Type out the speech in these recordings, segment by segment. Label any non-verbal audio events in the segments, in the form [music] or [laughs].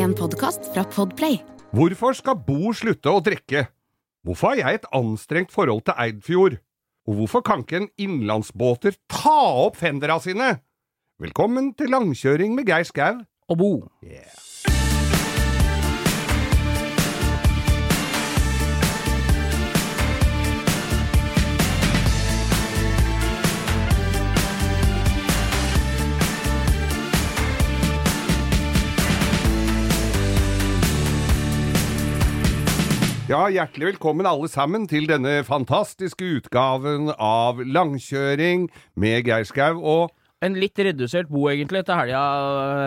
En podkast fra Podplay. Hvorfor skal Bo slutte å drikke? Hvorfor har jeg et anstrengt forhold til Eidfjord? Og hvorfor kan ikke en innlandsbåter ta opp fendera sine? Velkommen til langkjøring med Geir Skau. og Bo. Ja, hjertelig velkommen alle sammen til denne fantastiske utgaven av Langkjøring med Geir Skau. Og En litt redusert Bo, egentlig, til helga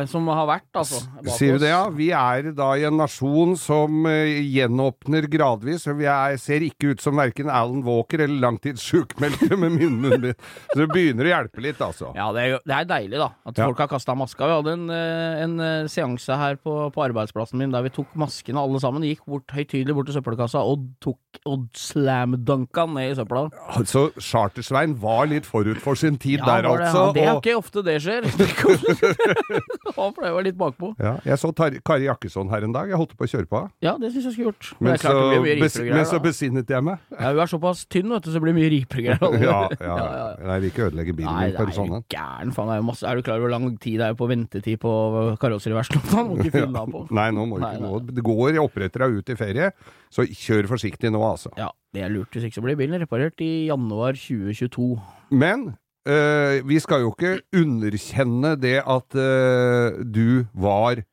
eh, som har vært, altså. sier du det, ja? Vi er da i en nasjon som uh, gjenåpner gradvis. Vi er, ser ikke ut som verken Alan Walker eller langtidssjukmeldte med munnen min. Så det begynner å hjelpe litt, altså. Ja, det er, det er deilig, da. At Ja. folk har kasta maska. Vi hadde en, eh, en seanse her på, på arbeidsplassen min der vi tok maskene alle sammen. Gikk bort, høytidelig bort til søppelkassa og tok og slam-dunka ned i søpla. Altså, Chartersvein var litt forut for sin tid Ja, der, altså. det er ikke ofte det skjer. [laughs] Han [laughs] pleier å være litt bakpå. Ja, jeg så Tar Kari Jakkesson her en dag. Jeg holdt på å kjøre på henne. Ja, det syns jeg skulle gjort. Men, så, bes, men så besinnet jeg meg. Ja, hun er såpass tynn, vet du, så det blir mye ripere greier. [laughs] Ja, ja, ja. Nei, vi vil ikke ødelegge bilen min det er sånn en. gæren, faen. Er, masse, er du klar over hvor lang tid det er på ventetid på karosseriverkstedet? Han må ikke fylle av på. Nei, nå må du ikke gå. Det går, oppretter deg ut i ferie, så kjør forsiktig nå, altså. Ja, det er lurt. Hvis ikke så blir bilen reparert i januar 2022. Men eh, vi skal jo ikke underkjenne det at uh, du var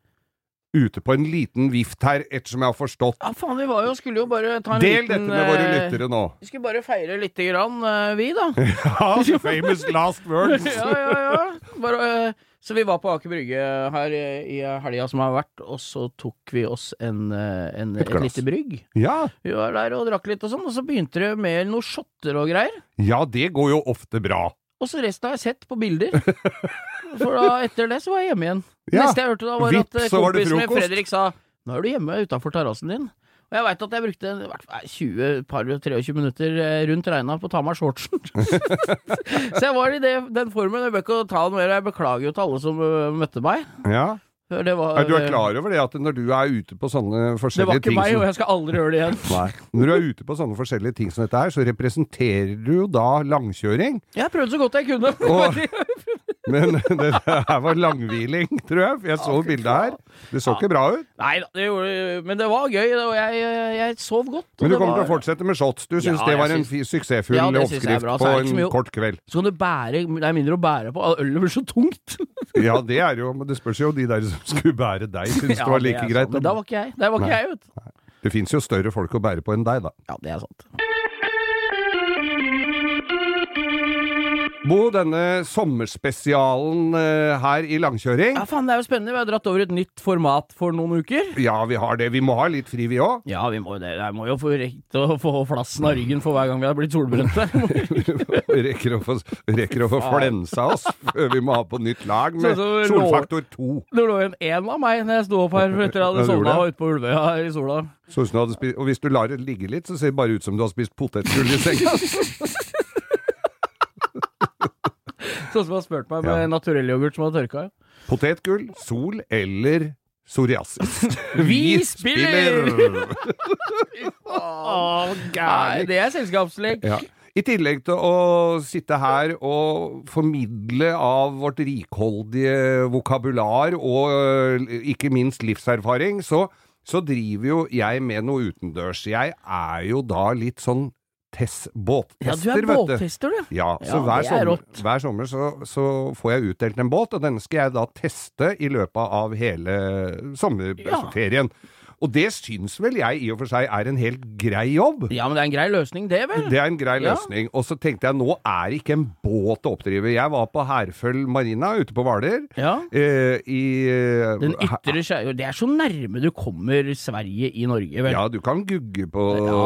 ute på en liten vift her, ettersom jeg har forstått. Ja, faen, vi var jo, skulle jo bare ta en Del liten dette med våre eh, lyttere nå. Vi skulle bare feire lite grann, eh, vi, da. [laughs] Ja, famous last words. [laughs] ja, ja, ja. Bare, eh, så vi var på Aker Brygge her i, helga som har vært, og så tok vi oss en, eh, en, Et et, lite brygg. Ja, Vi var der og drakk litt og sånn, og så begynte det med noen shotter og greier. ja, det går jo ofte bra. Og så resten har jeg sett på bilder. For da, etter det så var jeg hjemme igjen. Ja. Neste jeg hørte da var Vips, at eh, kompisen min. Fredrik sa Nå er du hjemme utafor terrassen din. Og jeg veit at jeg brukte i hvert fall 20, par 23 minutter eh, rundt regna på å ta meg shortsen. [laughs] så jeg var i det, den formen. Jeg bør ikke ta den mer. Jeg beklager jo til alle som møtte meg. Ja. Var, du er klar over det at når du er ute på sånne det var ikke meg, som og jeg skal aldri gjøre det igjen. [laughs] Nei. Når du er ute på sånne forskjellige ting som dette her, så representerer du jo da langkjøring. Jeg prøvde så godt jeg kunne. [laughs] Og- Men [laughs] det her var langhviling, tror jeg. Jeg så bildet her. Det så ikke bra ut. Nei det gjorde Men det var gøy, og jeg, jeg sov godt. Men du kommer kommer til å fortsette med shots. Du syns Ja, det var en synes, suksessfull Ja, oppskrift på en kort kveld. Så kan du bære Det er mindre å bære på. Ølet blir så tungt. Ja, det er jo Men det spørs jo de der som skulle bære deg, [laughs] syns Ja, det var like det greit. Men da var ikke jeg. Der var ikke Nei. jeg, vet du. Det fins jo større folk å bære på enn deg, da. Ja, det er sant. Bo, denne sommerspesialen eh, her i langkjøring Ja, faen, det er jo spennende. Vi har dratt over et nytt format for noen uker. Ja, vi har det. Vi må ha litt fri, vi òg. Ja, vi må jo det. Jeg må jo få rekt å få flassen av ryggen for hver gang vi har blitt solbrente. [laughs] rekker å få, rekker å få flensa oss før vi må ha på nytt lag med så, så, solfaktor 2. Det lå en én av meg når jeg sto opp her etter jeg hadde sovna ute på Ulvøya her i sola. Så ut som du hadde spist, og hvis du lar det ligge litt, så ser det bare ut som du har spist potetgull i senga. [laughs] [laughs] Sånn som har spurt meg med Ja. naturellyoghurt som har tørka. Potetgull, sol eller psoriasis. [laughs] Vi spiller! [laughs] Nei, det er selskapslek. Ja. I tillegg til å sitte her og formidle av vårt rikholdige vokabular og øh, ikke minst livserfaring, så, så driver jo jeg med noe utendørs. Jeg er jo da litt sånn båttester, Ja, du er båttester, du. Ja, så Ja, hver, er sommer, hver sommer så, så får jeg utdelt en båt, og denne skal jeg da teste i løpet av hele sommerferien. Og det syns vel jeg i og for seg er en helt grei jobb. Ja, men det er en grei løsning, det, vel? Det er en grei Ja. løsning. Og så tenkte jeg, nå er ikke en båt å oppdrive. Jeg var på Herføl marina ute på Hvaler. Ja. Eh, I eh, Den ytre skjæra Det er så nærme du kommer Sverige i Norge, vel? Ja, du kan gugge på Ja,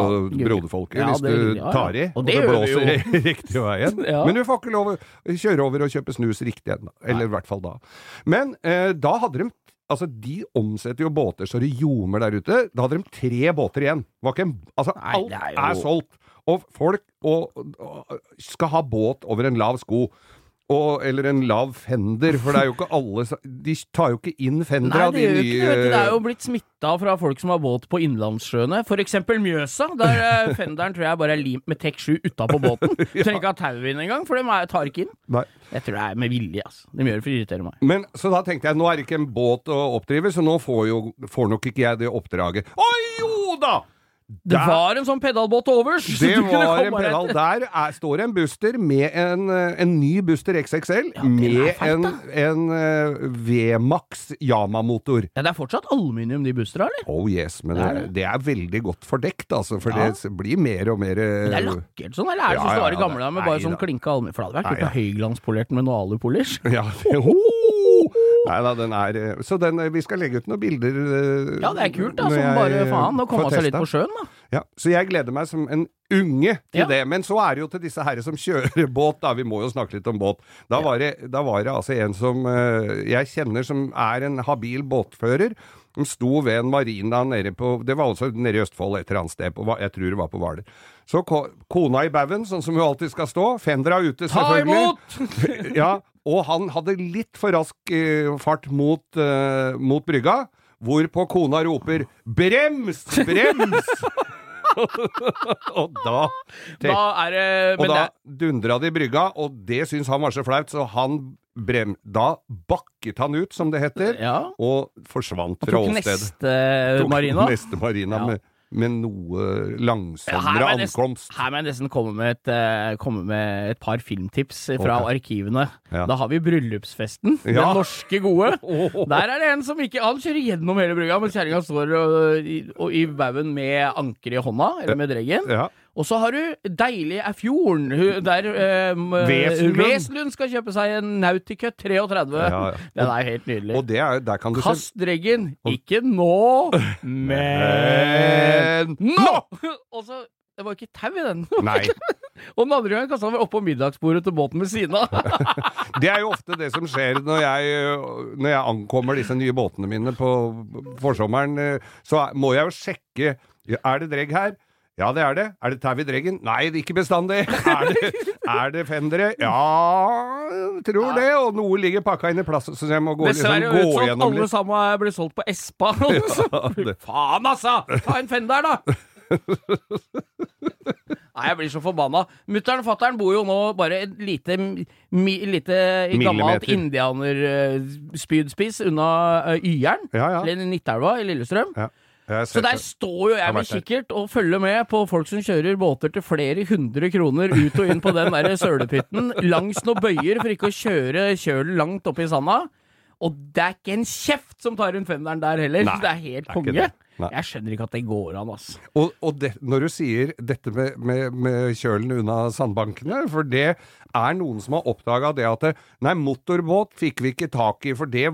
broderfolket Ja, hvis du tar i, Og og det gjør det blåser [laughs] riktig veien. Men du får ikke lov å kjøre over og kjøpe snus riktig ennå. Eller i hvert fall da. Men eh, da hadde de Altså, de omsetter jo båter så det ljomer der ute. Da hadde de tre båter igjen. En, altså, Nei, alt er, er, er solgt. Og folk og, og, skal ha båt over en lav sko. Og, eller en lav fender, for det er jo ikke alle De tar jo ikke inn fender Nei, av det de nye ikke det. vet du. Det er jo blitt smitta fra folk som har båt på innlandssjøene. Eksempel Mjøsa. Der eh, [laughs] fenderen tror jeg bare er limt med Tek 7 utapå båten. Du trenger ikke ha tauet inn engang, for de tar ikke inn. Nei. Jeg tror det er med vilje, altså. De gjør det for å irritere meg. Men, så da tenkte jeg, nå er det ikke en båt å oppdrive, så nå får, jo, får nok ikke jeg det oppdraget. Å jo da! Det Der- var en sånn pedalbåt overs! Det var en pedal. Der er, står en Buster med en, eh, en ny Buster XXL Ja, med feit, en, en eh, V-Max Yama-motor. Ja, det er fortsatt aluminium, de Bustra, eller? Oh yes, men Det er det, er veldig godt fordekt, altså, for Ja. det blir mer og mer eh, Men det er lakkert sånn, eller er det Ja, var ja, i gamle med bare sånn klinka aluminium? For det hadde vært kult høyglanspolert med noe alupolish. Ja, det, [laughs] ho! Nei da, den er eh, Så den, eh, vi skal legge ut noen bilder. eh, Ja, det er kult, da. Som bare faen. Får komme seg litt på sjøen, da. Ja, så jeg gleder meg som en unge til Ja. det. Men så er det jo til disse herre som kjører båt, da. Vi må jo snakke litt om båt. Da, var, det, da var det altså en som jeg kjenner som er en habil båtfører. Som sto ved en marina nede på Det var altså nede i Østfold et eller annet sted. På, jeg tror det var på Hvaler. Så ko, kona i baugen, sånn som hun alltid skal stå. Fendra ute, selvfølgelig. Ta imot! [laughs] ja, og han hadde litt for rask uh, fart mot, uh, mot brygga, hvorpå kona roper 'brems! Brems!' [laughs] og da Da er det og da dundra det i brygga, og det syns han var så flaut, så han brem... Da bakket han ut, som det heter, ja. og forsvant fra fra tok åstedet. neste Tok marina. Neste marina Ja. med, med noe langsommere ja, ankomst. Her må jeg nesten komme med et, eh, komme med et par filmtips fra okay. arkivene. Ja. Da har vi Bryllupsfesten. Ja. Den norske gode. Åh. [laughs] Der er det en som ikke Han kjører gjennom hele brygga, men kjerringa står og, i- og, i baugen med anker i hånda, eller med dreggen. Ja. Og så har du deilige Erfjorden, fjorden, der eh, Veslund. Veslund skal kjøpe seg en Nautica 33. Ja, ja. [laughs] Den er helt nydelig. Og det er, der kan du se Kast dreggen! Ikke nå, men nå! [laughs] Og så Det var ikke tau i den. [laughs] Nei. Og den andre gangen kasta han vel oppå middagsbordet til båten ved siden av. Det er jo ofte det som skjer når jeg, når jeg ankommer disse nye båtene mine på forsommeren. eh, Så er- må jeg jo sjekke Er det dregg her. Ja, det er det. Er det Tavid Reggen? Nei, det er ikke bestandig. [laughs] Er det, er det fendere? Ja, jeg tror det. Og noe ligger pakka inn i plass, så jeg må gå, liksom, Dessverre gå utsolgt. gjennom Alle sammen ble solgt på Espa. [laughs] [laughs] Ja, Faen, altså! Ta en fender, da! Nei, jeg blir så forbanna. Mutter'n og fatter'n bor jo nå bare et lite, mi, lite gammelt indianerspydspiss unna uh, Y-jern. Ja, ja. Eller Nittelva i Lillestrøm. ja. Så der står jo jeg med kikkert og følger med på folk som kjører båter til flere hundre kroner ut og inn på den der sølepytten langs noen bøyer for ikke å kjøre kjølen langt opp i sanda. Og det er ikke en kjeft som tar rundt fenderen der heller. Nei, det er helt det er konge. Jeg skjønner ikke at det går an, altså. Og, og det, når du sier dette med, med, med kjølen unna sandbankene, for det er noen som har oppdaga det at det, Nei, motorbåt fikk vi ikke tak i, for det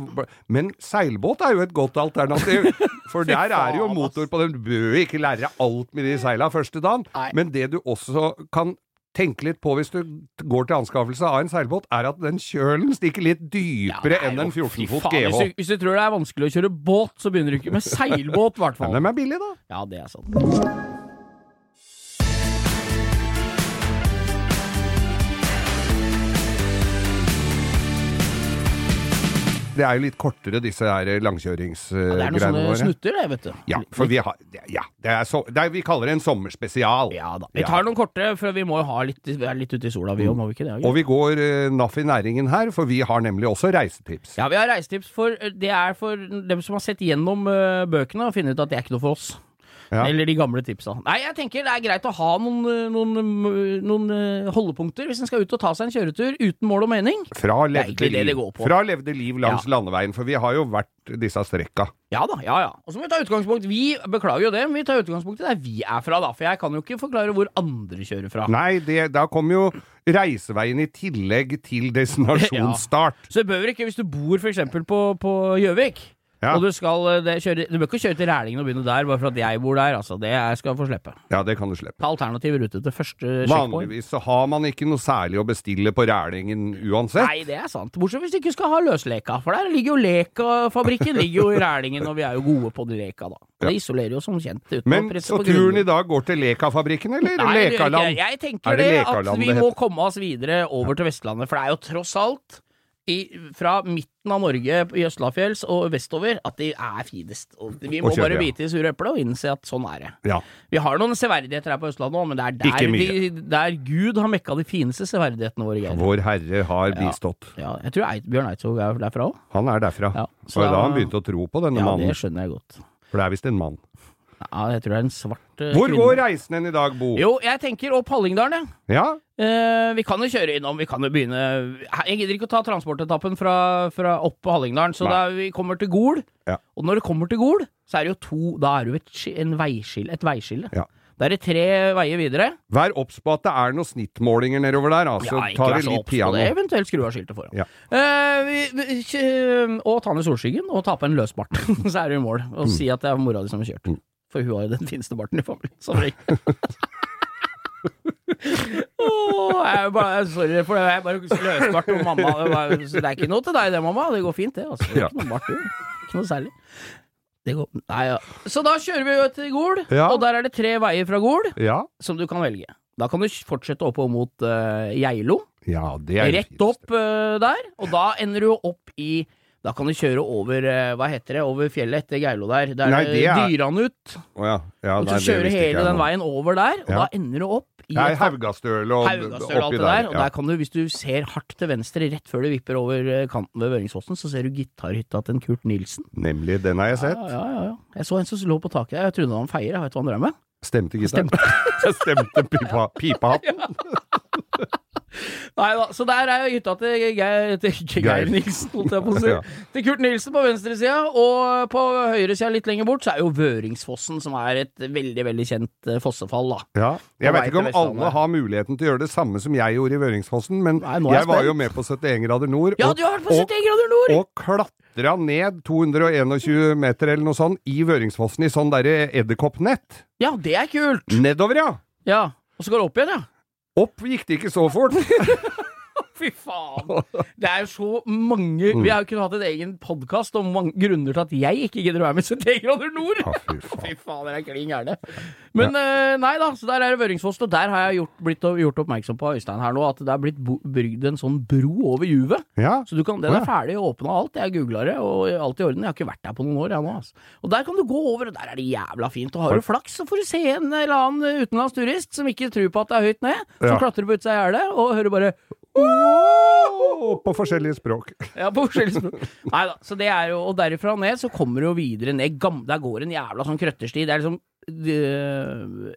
Men seilbåt er jo et godt alternativ. [laughs] For der er jo motor på den. Du bør ikke lære alt med de seila første dagen. Men det du også kan tenke litt på hvis du går til anskaffelse av en seilbåt, er at den kjølen stikker litt dypere Ja, enn en jo- 14 fy fot GH. Hvis du, hvis du tror det er vanskelig å kjøre båt, så begynner du ikke med seilbåt, i hvert fall. Men de er billige, da. Ja, det er sant. Det er jo litt kortere, disse her Ja, det er noen sånne våre. snutter, det, vet du. Ja, for vi har Ja, det er så, det er, vi kaller det en sommerspesial. Ja da. Vi tar noen korte, for vi må jo ha litt, være litt ute i sola, vi òg, må vi ikke det? Og vi går uh, naff i næringen her, for vi har nemlig også reisetips. Ja, vi har reisetips for Det er for dem som har sett gjennom uh, bøkene og funnet ut at det er ikke noe for oss. Ja. Eller de gamle tipsa. Nei, jeg tenker det er greit å ha noen, noen, noen eh, holdepunkter hvis en skal ut og ta seg en kjøretur uten mål og mening. Fra levde, liv, fra levde liv langs landeveien, for vi har jo vært disse strekka. Ja da, ja ja. Og så må vi ta utgangspunkt Vi beklager jo det, men vi tar utgangspunkt i der vi er fra, da. For jeg kan jo ikke forklare hvor andre kjører fra. Nei, det, da kommer jo reiseveien i tillegg til [laughs] destinasjonsstart. Så det behøver ikke, hvis du bor f.eks. på på Gjøvik, Ja. Og du skal eh, det, kjøre Du bør ikke kjøre til Rælingen og begynne der, bare for at jeg bor der. Altså, det jeg skal få slippe. Ja, det kan du slippe. Ta alternativ rute til første checkpoint. Vanligvis så har man ikke noe særlig å bestille på Rælingen uansett. Nei, det er sant. Bortsett hvis du ikke skal ha løsleka. For der ligger jo Leka-fabrikken ligger jo i Rælingen, og vi er jo gode på de Leka, da. Det isolerer jo som kjent. Uten Men så turen i dag går til Leka-fabrikken, eller Nei, Lekaland? jeg. Jeg tenker Er det det, at vi må komme oss videre over til Vestlandet, for det er jo tross alt i, fra midten av Norge i Østlafjells og vestover at de er finest. Vi må Å kjøre, bare ja. bite i sure eplet og innse at sånn er det. Ja. Vi har noen severdigheter her på Østlandet òg, men det er der, de, der Gud har mekka de fineste severdighetene våre. Geir. Vår Herre har bistått. Ja, jeg tror Eit, Bjørn Eidsvåg er derfra òg. Han er derfra. Ja, så Så da han begynt å tro på denne Ja, mannen. det skjønner jeg godt. For det er visst en mann. Ja, jeg tror det er en svart uh, Hvor kvinne. går reisen hen i dag, Bo? Jo, jeg tenker opp Hallingdalen, jeg. Ja? Uh, vi kan jo kjøre innom, vi kan jo begynne Jeg gidder ikke å ta transportetappen fra, fra opp på Hallingdalen, så da vi kommer til Gol. Ja. Og når det kommer til Gol, så er det jo to Da er det jo et, en veiskille, et veiskille. Ja. Da er det tre veier videre. Vær obs på at det er noen snittmålinger nedover der, altså. ja, ikke vær så obs på det. Eventuelt skru av skiltet foran. Ja. Uh, og ta ned solskyggen, og ta på en løs bart. [laughs] så er du i mål. Og Mm. si at det er mora di som har kjørt. For hun har jo den fineste barten i familien, som regel. [laughs] Åh, jeg bare, sorry for det, jeg bare løsbart og mamma det var- Det er ikke noe til deg det, mamma. Det går fint, det. Altså. Det er Ikke noe bart. Ikke noe særlig. Det går Nei, ja. Så da kjører vi jo til Gol, Ja. og der er det tre veier fra Gol Ja. som du kan velge. Da kan du fortsette oppover mot uh, Geilo. ja, det er det Rett opp uh, der, og da ender du jo opp i Da kan du kjøre over eh, Hva heter det? Over fjellet etter Geilo der. Der Nei, det er- Dyranut. Oh, ja. ja Og så kjører du hele den veien over der, og Ja. da ender du opp i Nei, Haugastøl og Haugastøl oppi der. der. Og ja. der kan du, hvis du ser hardt til venstre rett før du vipper over eh, kanten ved Vøringsfossen, så ser du gitarhytta til en Kurt Nilsen. Nemlig, den har jeg sett. Ja, ja, ja, ja. Jeg så en som lå på taket der, jeg trodde han feier, jeg vet hva han drev med. Stemte gitaren? Stemte [laughs] pipa, pipehatten? [laughs] Nei da, så der er jo hytta til Geir, til Geir. Nilsen, holdt jeg på å si. [laughs] Til Kurt Nilsen på venstre sida, og på høyre sida litt lenger bort, så er jo Vøringsfossen, som er et veldig, veldig kjent eh, fossefall, da. Ja. Jeg vet ikke om alle har muligheten til å gjøre det samme som jeg gjorde i Vøringsfossen, men Nei, jeg jeg var jo med på 71 grader nord. Ja, og- du har vært på 71 grader nord! og klatra ned 221 meter eller noe sånt i Vøringsfossen i sånn derre edderkoppnett. Ja, det er kult! Nedover, ja! Ja, og så går det opp igjen, ja. Opp gikk det ikke så fort. [laughs] Fy faen! Det er jo så mange Mm. Vi har jo kunnet hatt en egen podkast om mange grunner til at jeg ikke gidder å være med 71 grader nord! Ah, fy faen. Fy faen, dere er klin gærne. Men eh, nei da, så der er det Vøringsfoss, og der har jeg gjort, blitt gjort oppmerksom på Øystein her nå, at det er blitt brygd en sånn bro over juvet. Ja. Så du kan, den er ja. ferdig og åpna alt. Jeg googla det, og alt i orden. Jeg har ikke vært der på noen år, jeg nå. Altså. Og der kan du gå over, og der er det jævla fint. Og har du flaks, så får du se en eller annen utenlandsturist som ikke tror på at det er høyt ned, som Ja. klatrer på utsida av gjerdet, og hører bare Åh, På forskjellige språk. ja, på forskjellige språk. Nei da, så det er jo Og derifra ned så kommer du jo videre ned. Gamle, der går en jævla sånn krøttersti. Det er liksom de,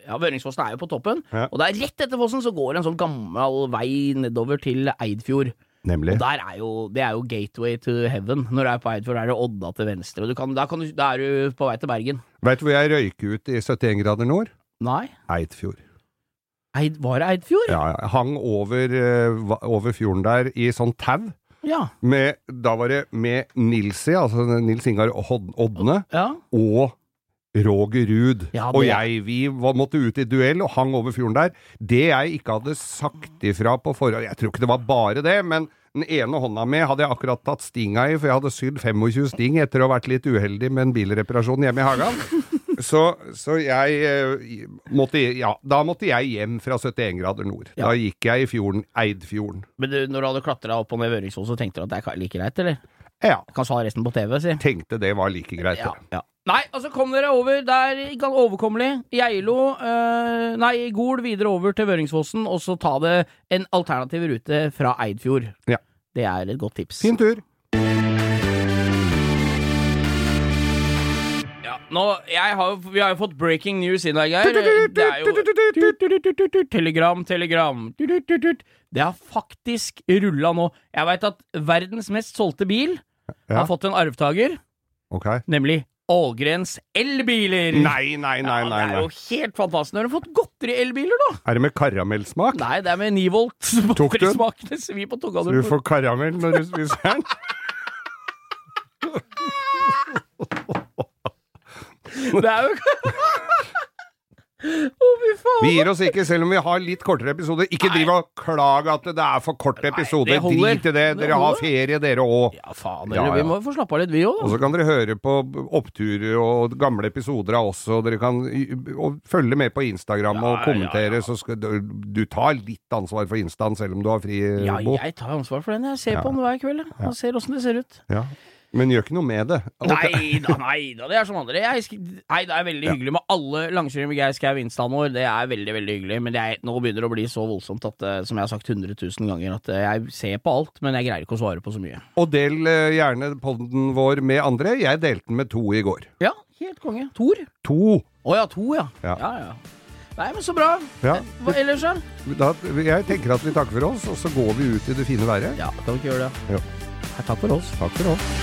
Ja, Vøringsfossen er jo på toppen, Ja. og der rett etter fossen så går en sånn gammel vei nedover til Eidfjord. Nemlig. Og der er jo, det er jo gateway to heaven. Når du er på Eidfjord, er det Odda til venstre. Og du kan, da, kan du, da er du på vei til Bergen. Veit du hvor jeg røyker ut i 71 grader nord? Nei? Eidfjord. Eid, var det Eidfjord? Ja, jeg hang over, eh, over fjorden der i sånn tau. Ja. Med, da var det med Nilsi, altså Nils Ingar Odne, ja. og Roger Ruud. Ja, Og jeg, vi var, måtte ut i duell og hang over fjorden der. Det jeg ikke hadde sagt ifra på forhånd Jeg tror ikke det var bare det, men den ene hånda mi hadde jeg akkurat tatt stinga i, for jeg hadde sydd 25 sting etter å ha vært litt uheldig med en bilreparasjon hjemme i hagen. [laughs] Så, så jeg eh, måtte Ja, da måtte jeg hjem fra 71 grader nord. Ja. Da gikk jeg i fjorden, Eidfjorden. Men du, når du hadde klatra opp og ned Vøringsfoss, så tenkte du at det er like greit, eller? Ja. Jeg kan svare resten på TV, si. Tenkte det var like greit. Ja, ja. Nei, og så kom dere over der, gan- overkommelig. Geilo, øh, nei, Gol videre over til Vøringsfossen, og så ta det en alternativ rute fra Eidfjord. Ja. Det er et godt tips. Fin tur. Nå, har, vi har jo fått breaking news inn her, Geir. Det er jo Telegram, telegram. Det har faktisk rulla nå. Jeg veit at verdens mest solgte bil har fått en arvtaker, nemlig Ålgrens elbiler. Nei, nei, nei, nei. Det er jo helt fantastisk. Har du fått godteri-elbiler, da! Er det med karamellsmak? Nei, det er med 9 volt. Tok du den? Smakene på tunga. Så du får karamell når du spiser den? Det er jo Oh. Vi gir oss ikke, selv om vi har litt kortere episoder. Ikke driv og klag at det er for korte episoder. Drit i det. Dere har ferie, dere òg. Ja, faen, Ja, dere, vi må få slappe av litt, vi òg, Og så kan dere høre på oppturer og gamle episoder av oss, og dere kan og følge med på Instagram og Ja, og kommentere. ja. Så skal du, tar litt ansvar for Instaen selv om du har fri, Ja, jeg tar ansvar for den. Jeg ser Ja. på den hver kveld. Jeg ser åssen det ser ut. Ja. Men gjør ikke noe med det. Okay. [laughs] Nei da, nei da, det er som andre. Jeg, nei, det er veldig hyggelig med alle langkjøringer med Geir Skau Instaen vår. Det er veldig, veldig hyggelig. Men det er, nå begynner det å bli så voldsomt at, eh, som jeg har sagt 100 000 ganger, at eh, jeg ser på alt, men jeg greier ikke å svare på så mye. Og del eh, gjerne podden vår med andre. Jeg delte den med to i går. Ja, helt konge. Tor? To! Å ja, to, ja. Ja. ja. ja. Nei, men så bra. Ja. Hva ellers, da? Da, jeg tenker at vi takker for oss, og så går vi ut i det fine været. Ja, kan vi ikke gjøre det? Ja. Takk for oss. Takk for oss.